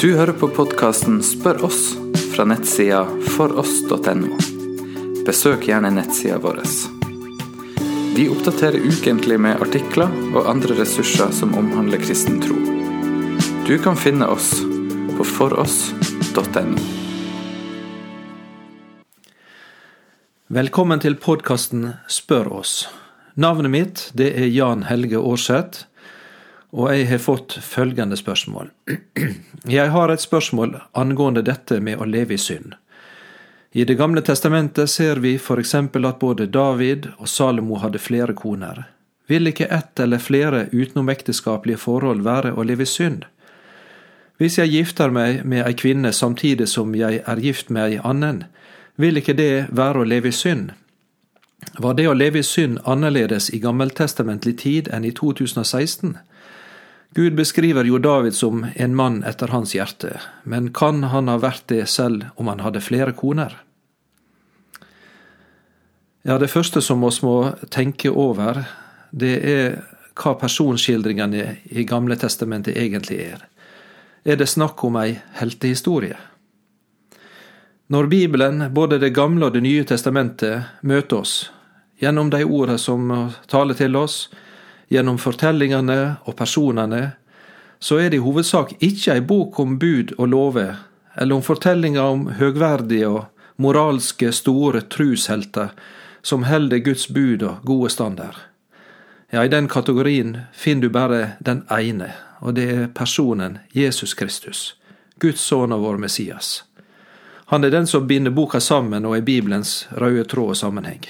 Du hører på podkasten Spør oss fra nettsida foross.no. Besøk gjerne nettsida vår. Vi oppdaterer ukentlig med artikler og andre ressurser som omhandler kristen tro. Du kan finne oss på foross.no. Velkommen til podkasten Spør oss. Navnet mitt det er Jan Helge Aarseth og jeg har fått følgende spørsmål. Jeg har et spørsmål angående dette med å leve i synd. I Det gamle testamentet ser vi for eksempel at både David og Salomo hadde flere koner. Vil ikke ett eller flere utenomekteskapelige forhold være å leve i synd? Hvis jeg gifter meg med ei kvinne samtidig som jeg er gift med ei annen, vil ikke det være å leve i synd? Var det å leve i synd annerledes i gammeltestamentlig tid enn i 2016? Gud beskriver jo David som en mann etter hans hjerte, men kan han ha vært det selv om han hadde flere koner? Ja, det første som oss må tenke over, det er hva personskildringene i Gamle testamentet egentlig er. Er det snakk om ei heltehistorie? Når Bibelen, både Det gamle og Det nye testamentet, møter oss, gjennom de ordene som taler til oss, Gjennom fortellingene og personene så er det i hovedsak ikke ei bok om bud og lover, eller om fortellinger om høgverdige og moralske store trushelter som holder Guds bud og gode standard. Ja, i den kategorien finner du bare den ene, og det er personen Jesus Kristus, Guds sønn og vår Messias. Han er den som binder boka sammen og er Bibelens røde tråd og sammenheng.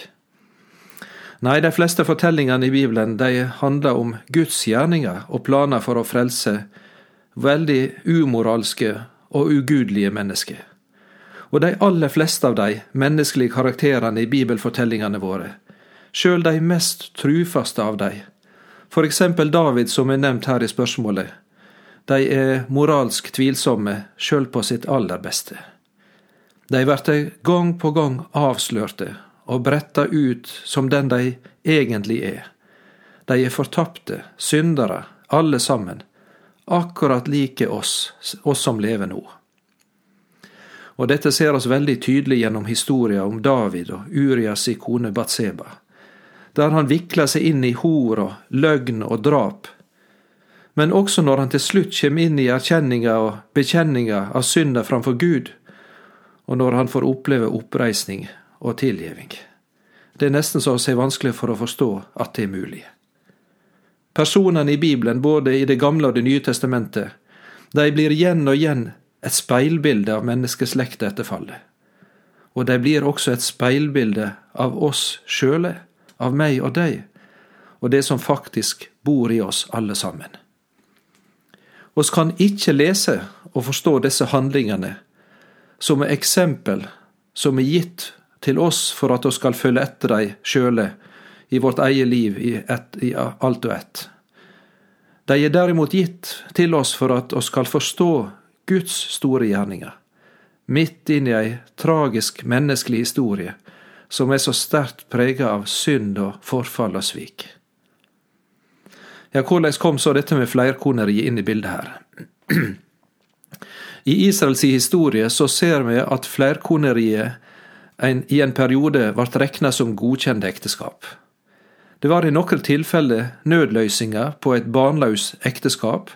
Nei, de fleste fortellingene i Bibelen de handler om Guds gjerninger og planer for å frelse veldig umoralske og ugudelige mennesker. Og de aller fleste av de menneskelige karakterene i bibelfortellingene våre, sjøl de mest trufaste av de, for eksempel David som er nevnt her i spørsmålet, de er moralsk tvilsomme sjøl på sitt aller beste. De blir gang på gang avslørte og bretta ut som den de egentlig er. De er fortapte, syndere, alle sammen, akkurat like oss, oss som lever nå. Og dette ser oss veldig tydelig gjennom historia om David og Urias kone Batseba, der han vikler seg inn i hor og løgn og drap, men også når han til slutt kommer inn i erkjenninga og bekjenninga av synda framfor Gud, og når han får oppleve oppreisning og tilgivning. Det er nesten så å si vanskelig for å forstå at det er mulig. Personene i Bibelen, både i Det gamle og Det nye testamentet, de blir igjen og igjen et speilbilde av menneskeslekta etter fallet. Og de blir også et speilbilde av oss sjøle, av meg og deg, og det som faktisk bor i oss alle sammen. Oss kan ikke lese og forstå disse handlingene som eksempel som er gitt til oss for at vi skal følge etter dei sjøle i vårt eget liv i, et, i alt og ett. De er derimot gitt til oss for at vi skal forstå Guds store gjerninger, midt inn i ei tragisk menneskelig historie som er så sterkt prega av synd og forfall og svik. Ja, hvordan kom så dette med flerkoneriet inn i bildet her? I Israels historie så ser vi at flerkoneriet en, i en periode ble rekna som godkjent ekteskap. Det var i noen tilfeller nødløsninger på et barnlaus ekteskap,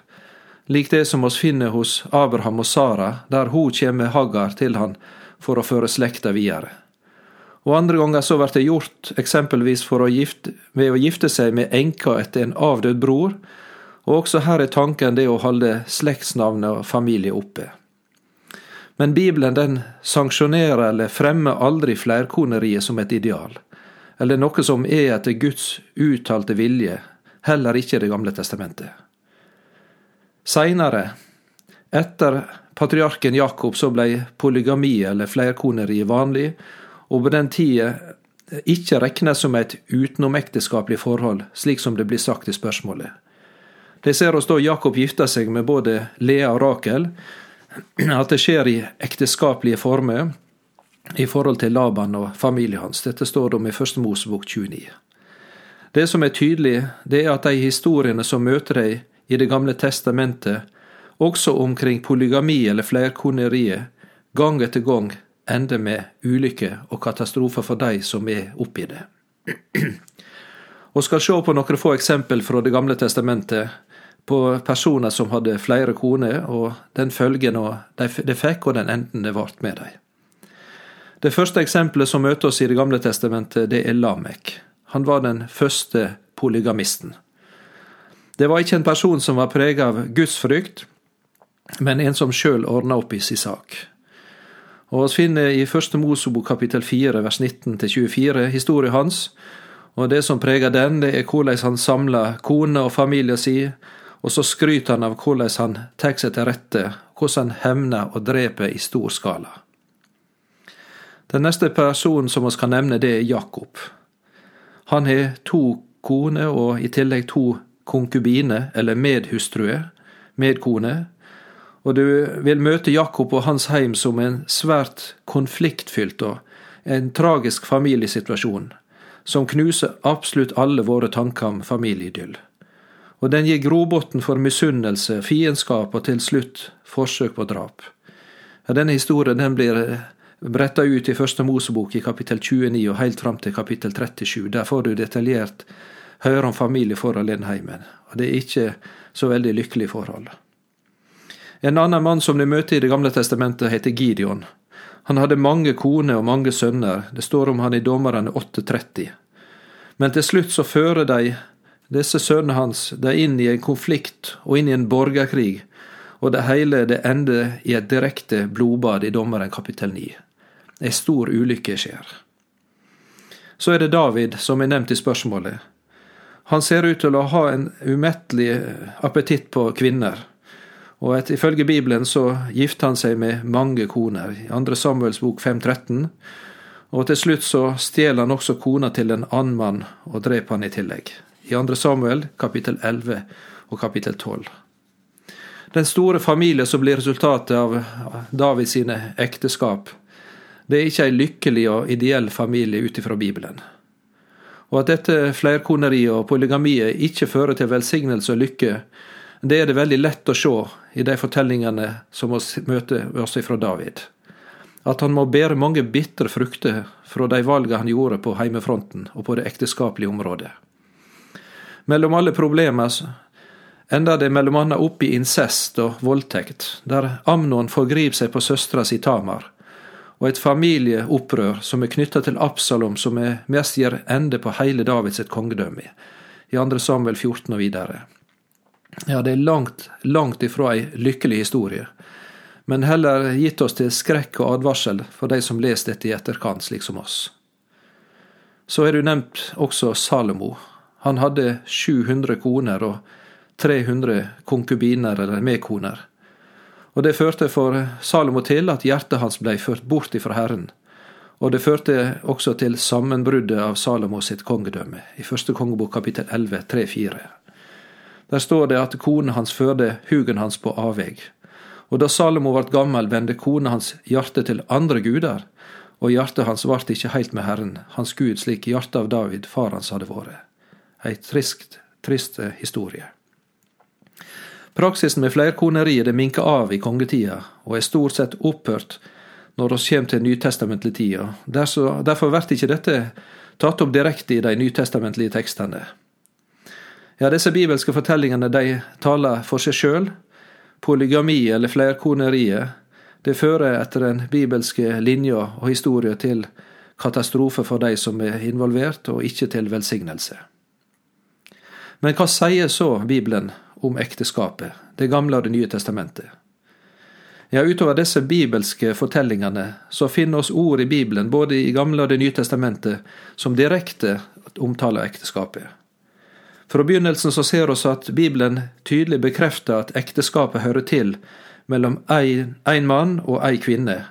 lik det som oss finner hos Abraham og Sara, der hun kommer Hagar til han for å føre slekta videre. Og andre ganger så blir det gjort eksempelvis å gifte, ved å gifte seg med enka etter en avdød bror, og også her er tanken det å holde slektsnavnet og familie oppe. Men Bibelen den sanksjonerer eller fremmer aldri flerkoneriet som et ideal, eller noe som er etter Guds uttalte vilje, heller ikke Det gamle testamentet. Seinere, etter patriarken Jakob, så blei polygami eller flerkoneri vanlig, og på den tida ikke regnes som et utenomekteskapelig forhold, slik som det blir sagt i spørsmålet. Det ser oss da Jakob gifte seg med både Lea og Rakel, at det skjer i ekteskapelige former i forhold til Laban og familien hans. Dette står det om i Første Mosebok 29. Det som er tydelig, det er at de historiene som møter deg i Det gamle testamentet, også omkring polygami eller flerkoneriet, gang etter gang ender med ulykke og katastrofer for de som er oppi det. Og skal se på noen få eksempel fra Det gamle testamentet på personer som hadde flere koner, og den følgen de fikk, og den enden det ble med dem. Det første eksempelet som møter oss i Det gamle testamentet, det er Lamek. Han var den første polygamisten. Det var ikke en person som var preget av gudsfrykt, men en som sjøl ordna opp i sin sak. Og Vi finner i Første Mosebok kapittel 4 vers 19-24 historien hans, og det som preger den, det er hvordan han samler kone og familien si, og så skryter han av hvordan han tar seg til rette, hvordan han hevner og dreper i stor skala. Den neste personen som vi kan nevne, det er Jakob. Han har to koner og i tillegg to konkubiner, eller medhustruer, medkone, og du vil møte Jakob og hans heim som en svært konfliktfylt og en tragisk familiesituasjon, som knuser absolutt alle våre tanker om familieidyll. Og den gir grobunn for misunnelse, fiendskap og til slutt forsøk på drap. Ja, denne historien den blir bretta ut i Første Mosebok i kapittel 29 og helt fram til kapittel 37. Der får du detaljert høre om familieforhold i heimen. Og det er ikke så veldig lykkelige forhold. En annen mann som du møter i Det gamle testamentet, heter Gideon. Han hadde mange koner og mange sønner, det står om han i Dommerne 8.30. Men til slutt så fører de, disse sønnene hans, de inn i en konflikt og inn i en borgerkrig, og det hele det ender i et direkte blodbad i Dommeren kapittel 9. Ei stor ulykke skjer. Så er det David, som er nevnt i spørsmålet. Han ser ut til å ha en umettelig appetitt på kvinner. Og et, ifølge Bibelen så gifter han seg med mange koner, i 2. Samuels bok 5.13. Og til slutt så stjeler han også kona til en annen mann og dreper han i tillegg. I 2. Samuel kapittel 11 og kapittel 12. Den store familie som blir resultatet av Davids ekteskap, det er ikke ei lykkelig og ideell familie ut ifra Bibelen. Og at dette flerkoneriet og polygamiet ikke fører til velsignelse og lykke, det er det veldig lett å se i de fortellingene som vi møter oss fra David. At han må bære mange bitre frukter fra de valgene han gjorde på heimefronten og på det ekteskapelige området. Mellom alle problemer ender det mellom anna opp i incest og voldtekt, der Amnon forgriper seg på søstera si Tamar, og et familieopprør som er knytta til Absalom, som er mest gir ende på hele Davids kongedømme, i 2. Samuel 14 og videre. Ja, det er langt, langt ifra ei lykkelig historie, men heller gitt oss til skrekk og advarsel for de som leser dette i etterkant, slik som oss. Så er du nevnt også Salomo. Han hadde 700 koner og 300 konkubiner eller medkoner og det førte for Salomo til at hjertet hans blei ført bort ifra Herren. Og det førte også til sammenbruddet av Salomo sitt kongedømme, i første kongebok kapittel 11, 3-4. Der står det at konen hans førte hugen hans på avveg. Og da Salomo vart gammel, vendte kona hans hjerte til andre guder, og hjertet hans ble ikke heilt med Herren, hans Gud, slik hjertet av David, far hans, hadde vært. Ei trist, trist historie. Praksisen med flerkoneriet det minker av i kongetida, og er stort sett opphørt når vi kommer til nytestamentlig tida. Derfor blir ikke dette tatt opp direkte i de nytestamentlige tekstene. Ja, disse bibelske fortellingene de taler for seg sjøl. Polygami eller flerkoneriet det fører etter den bibelske linja og historia til katastrofe for de som er involvert, og ikke til velsignelse. Men hva sier så Bibelen om ekteskapet, Det gamle og Det nye testamentet. Ja, utover disse bibelske fortellingene så finner oss ord i Bibelen, både i Gamle og Det nye testamentet, som direkte omtaler ekteskapet. Fra begynnelsen så ser oss at Bibelen tydelig bekrefter at ekteskapet hører til mellom én mann og ei kvinne,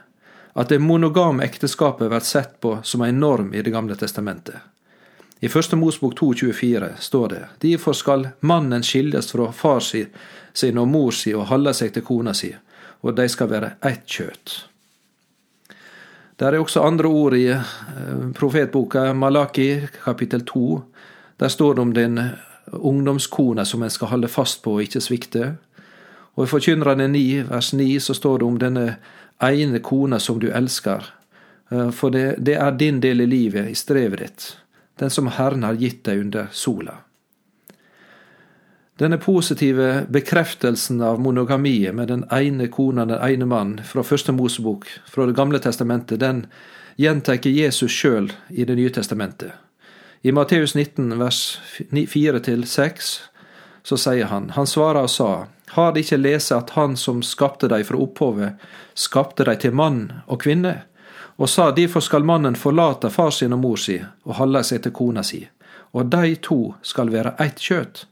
at det monogame ekteskapet blir sett på som en norm i Det gamle testamentet. I Første Mosbok 2,24 står det Derfor skal mannen skilles fra far sin og mor si og holde seg til kona si, og de skal være ett kjøtt. Der er også andre ord i eh, profetboka Malaki kapittel 2. Der står det om den ungdomskone som en skal holde fast på og ikke svikte. Og i Forkynnerne 9, vers 9, så står det om denne ene kona som du elsker. Eh, for det, det er din del i livet, i strevet ditt, den som Herren har gitt deg under sola. Denne positive bekreftelsen av monogamiet med den ene kona, den ene mann, fra første Mosebok, fra Det gamle testamentet, den gjentar Jesus sjøl i Det nye testamentet. I Matteus 19, vers 4-6, så sier han, han svarer og sa, har de ikke lest at Han som skapte deg fra opphavet, skapte deg til mann og kvinne, og sa derfor skal mannen forlate far sin og mor si og holde seg til kona si, og de to skal være ett kjøtt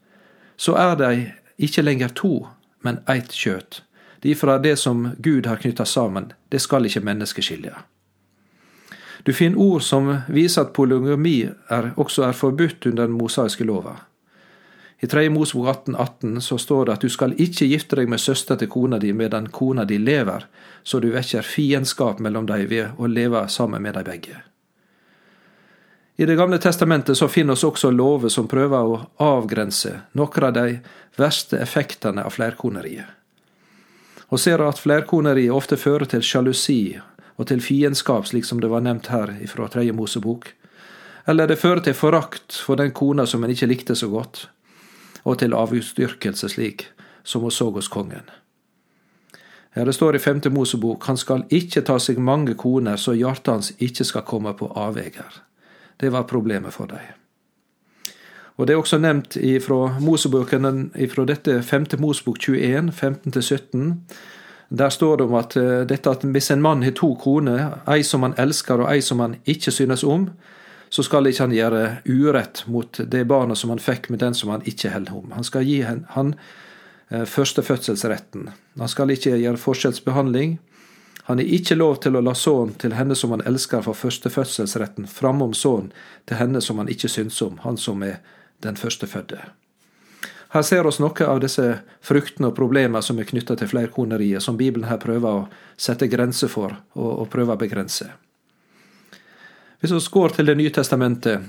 så er de ikke lenger to, men eit kjøt. Derfor er det som Gud har knytta sammen, det skal ikke mennesket skilje. Du finner ord som viser at polygami er, også er forbudt under den mosaiske lova. I 3. Mosebok 18, 18 så står det at du skal ikke gifte deg med søster til kona di medan kona di lever, så du vekker fiendskap mellom dem ved å leve sammen med dem begge. I Det gamle testamentet så finner oss også lover som prøver å avgrense noen av de verste effektene av flerkoneriet. Og ser at flerkoneriet ofte fører til sjalusi og til fiendskap, slik som det var nevnt her fra Tredje Mosebok. Eller det fører til forakt for den kona som en ikke likte så godt, og til avgudsdyrkelse, slik som hun så hos kongen. Ja, det står i Femte Mosebok, han skal ikke ta seg mange koner, så hjertet hans ikke skal komme på avveier. Det var problemet for dem. Og Det er også nevnt fra Mosebøkene, fra dette 5. Mosebok 21, 15-17. Der står det om at eh, dette at hvis en mann har to koner, ei som han elsker og ei som han ikke synes om, så skal ikke han gjøre urett mot det barnet som han fikk med den som han ikke holder om. Han skal gi han, eh, førstefødselsretten. Han skal ikke gjøre forskjellsbehandling. Han er ikke lov til å la sønnen til henne som han elsker for førstefødselsretten, framom sønnen til henne som han ikke syns om, han som er den førstefødte. Her ser oss noe av disse fruktene og problemene som er knytta til flerkoneriet, som Bibelen her prøver å sette grenser for og, og prøver å begrense. Hvis vi går til Det nye testamentet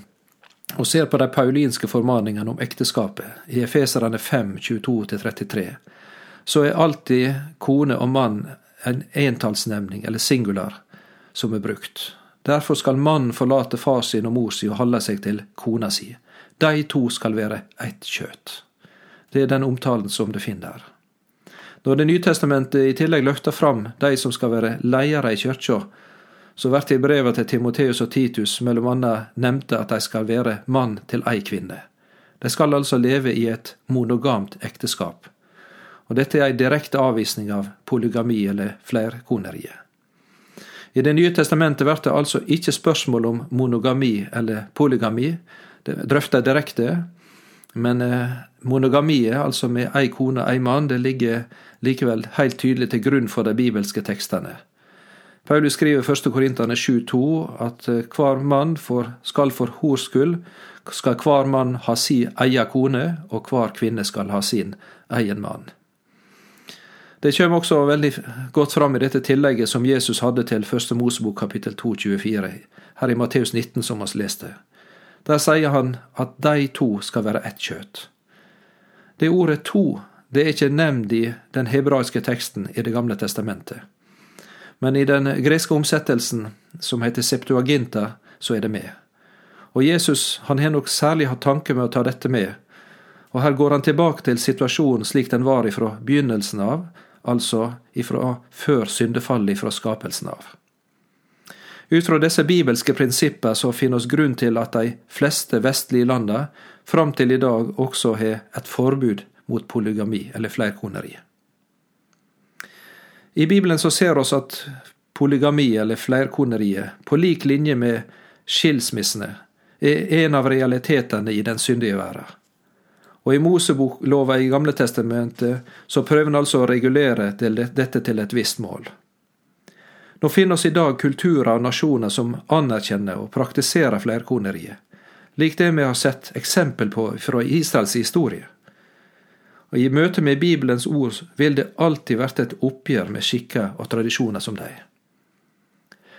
og ser på de paulinske formaningene om ekteskapet i Efeserane 5, 22-33, så er alltid kone og mann en entallsnevning, eller singular, som er brukt. Derfor skal mannen forlate far sin og mor si og holde seg til kona si. De to skal være ett kjøtt. Det er den omtalen som du finner der. Når Det nye testamentet i tillegg løfter fram de som skal være ledere i kyrkja, så blir det i brevet til Timoteus og Titus mellom annet nevnte at de skal være mann til ei kvinne. De skal altså leve i et monogamt ekteskap og dette er ei direkte avvisning av polygami eller flerkoneriet. I Det nye testamentet blir det altså ikke spørsmål om monogami eller polygami, det drøfter direkte, men eh, monogamiet, altså med ei kone og ei mann, det ligger likevel helt tydelig til grunn for de bibelske tekstene. Paulus skriver 1. Korintane 7,2 at eh, hver mann for, skal for hors skyld skal hver mann ha si eia kone, og hver kvinne skal ha sin egen mann. Det kommer også veldig godt fram i dette tillegget som Jesus hadde til første Mosebok kapittel 2, 24, her i Matteus 19, som vi leste. Der sier han at de to skal være ett kjøtt. Det ordet to det er ikke nevnt i den hebraiske teksten i Det gamle testamentet. Men i den greske omsettelsen, som heter Septuaginta, så er det med. Og Jesus han har nok særlig hatt tanke med å ta dette med, og her går han tilbake til situasjonen slik den var ifra begynnelsen av, altså ifra før syndefallet ifra skapelsen av. Ut fra disse bibelske prinsipper så finner oss grunn til at de fleste vestlige landa fram til i dag også har et forbud mot polygami eller flerkoneri. I Bibelen så ser oss at polygami eller flerkoneriet, på lik linje med skilsmissene, er en av realitetene i den syndige verden. Og i Moseboklova i Gamle testamentet så prøver en altså å regulere dette til et visst mål. Nå finner oss i dag kulturer og nasjoner som anerkjenner og praktiserer flerkoneriet, lik det vi har sett eksempel på fra Israels historie. Og I møte med Bibelens ord vil det alltid bli et oppgjør med skikker og tradisjoner som de.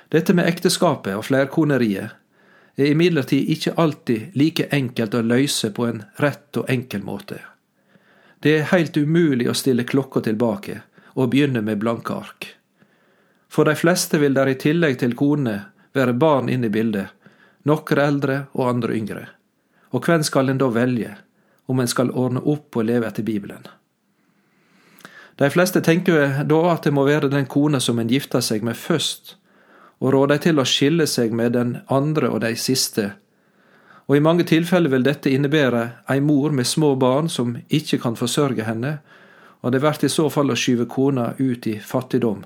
Dette med ekteskapet og flerkoneriet er imidlertid ikke alltid like enkelt å løse på en rett og enkel måte. Det er heilt umulig å stille klokka tilbake og begynne med blanke ark. For de fleste vil der i tillegg til kone være barn inne i bildet, noen eldre og andre yngre. Og hvem skal en da velge, om en skal ordne opp og leve etter Bibelen? De fleste tenker da at det må være den kone som en gifter seg med først, og råder dem til å skille seg med den andre og de siste. Og i mange tilfeller vil dette innebære ei mor med små barn som ikke kan forsørge henne, og det blir i så fall å skyve kona ut i fattigdom,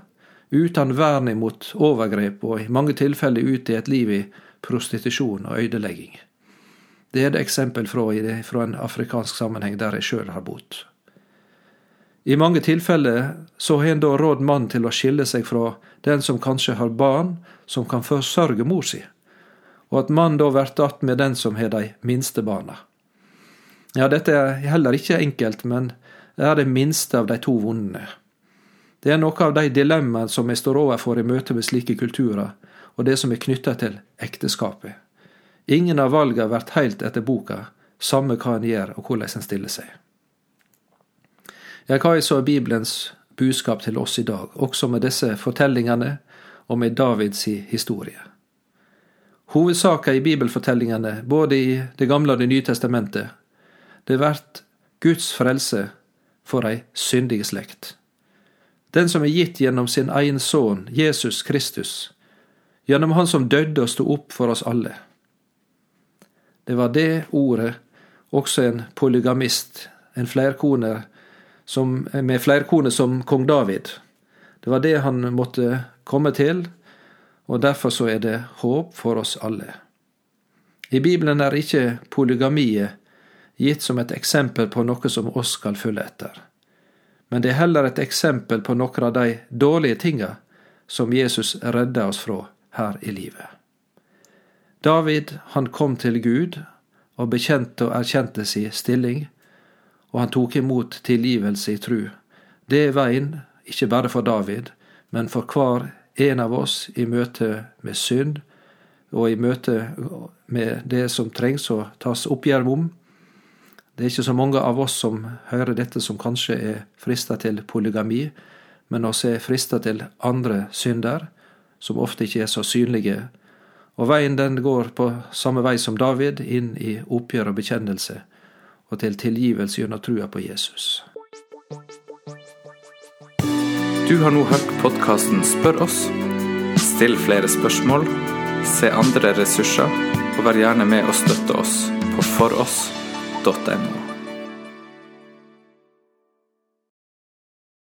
uten vern imot overgrep og i mange tilfeller ut i et liv i prostitusjon og ødelegging. Det er et eksempel fra, fra en afrikansk sammenheng der jeg sjøl har bodd. I mange tilfeller så har en da råd mannen til å skille seg fra den som kanskje har barn som kan forsørge mor si, og at mannen da blir att med den som har de minste barna. Ja, dette er heller ikke enkelt, men det er det minste av de to vondene. Det er noe av de dilemmaene som vi står overfor i møte med slike kulturer, og det som er knytta til ekteskapet. Ingen av valgene blir heilt etter boka, samme hva en gjør og hvordan en stiller seg. Ja, hva er så Bibelens budskap til oss i dag, også med disse fortellingene og med Davids historie? Hovedsaka i bibelfortellingene, både i Det gamle og Det nye testamentet, det blir Guds frelse for ei syndig slekt. Den som er gitt gjennom sin egen sønn, Jesus Kristus, gjennom Han som døde og sto opp for oss alle. Det var det ordet også en polygamist, en flerkone, som, med flerkone som kong David. Det var det han måtte komme til, og derfor så er det håp for oss alle. I Bibelen er ikke polygamiet gitt som et eksempel på noe som oss skal følge etter. Men det er heller et eksempel på noen av de dårlige tinga som Jesus redda oss fra her i livet. David, han kom til Gud og bekjente og erkjente si stilling, og han tok imot tilgivelse i tru. Det er veien, ikke bare for David, men for hver en av oss i møte med synd, og i møte med det som trengs å tas oppgjør om. Det er ikke så mange av oss som hører dette som kanskje er frista til polygami, men oss er frista til andre synder, som ofte ikke er så synlige. Og veien den går på samme vei som David, inn i oppgjør og bekjennelse og til tilgivelse gjennom trua på Jesus. Du har nå hørt podkasten Spør oss. Still flere spørsmål, se andre ressurser, og vær gjerne med å støtte oss på foross.no.